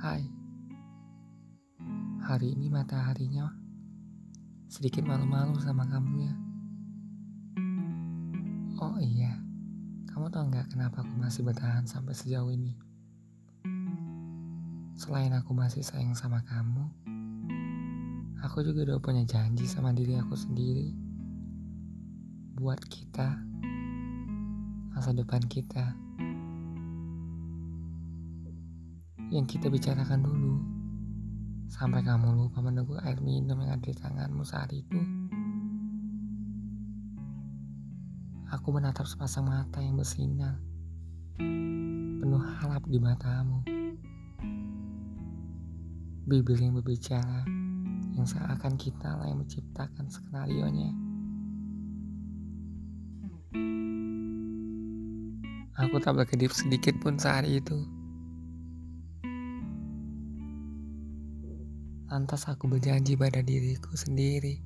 Hai, hari ini mataharinya sedikit malu-malu sama kamu ya. Oh iya, kamu tau gak kenapa aku masih bertahan sampai sejauh ini? Selain aku masih sayang sama kamu, aku juga udah punya janji sama diri aku sendiri. Buat kita, masa depan kita. Yang kita bicarakan dulu sampai kamu lupa menunggu air minum yang ada di tanganmu saat itu. Aku menatap sepasang mata yang bersinar, penuh harap di matamu. Bibir yang berbicara, yang seakan kita lah yang menciptakan skenario-nya. Aku tak berkedip sedikit pun saat itu. Lantas aku berjanji pada diriku sendiri.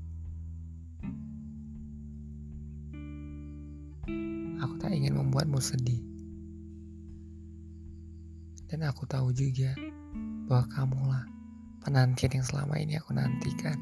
Aku tak ingin membuatmu sedih. Dan aku tahu juga bahwa kamulah penantian yang selama ini aku nantikan.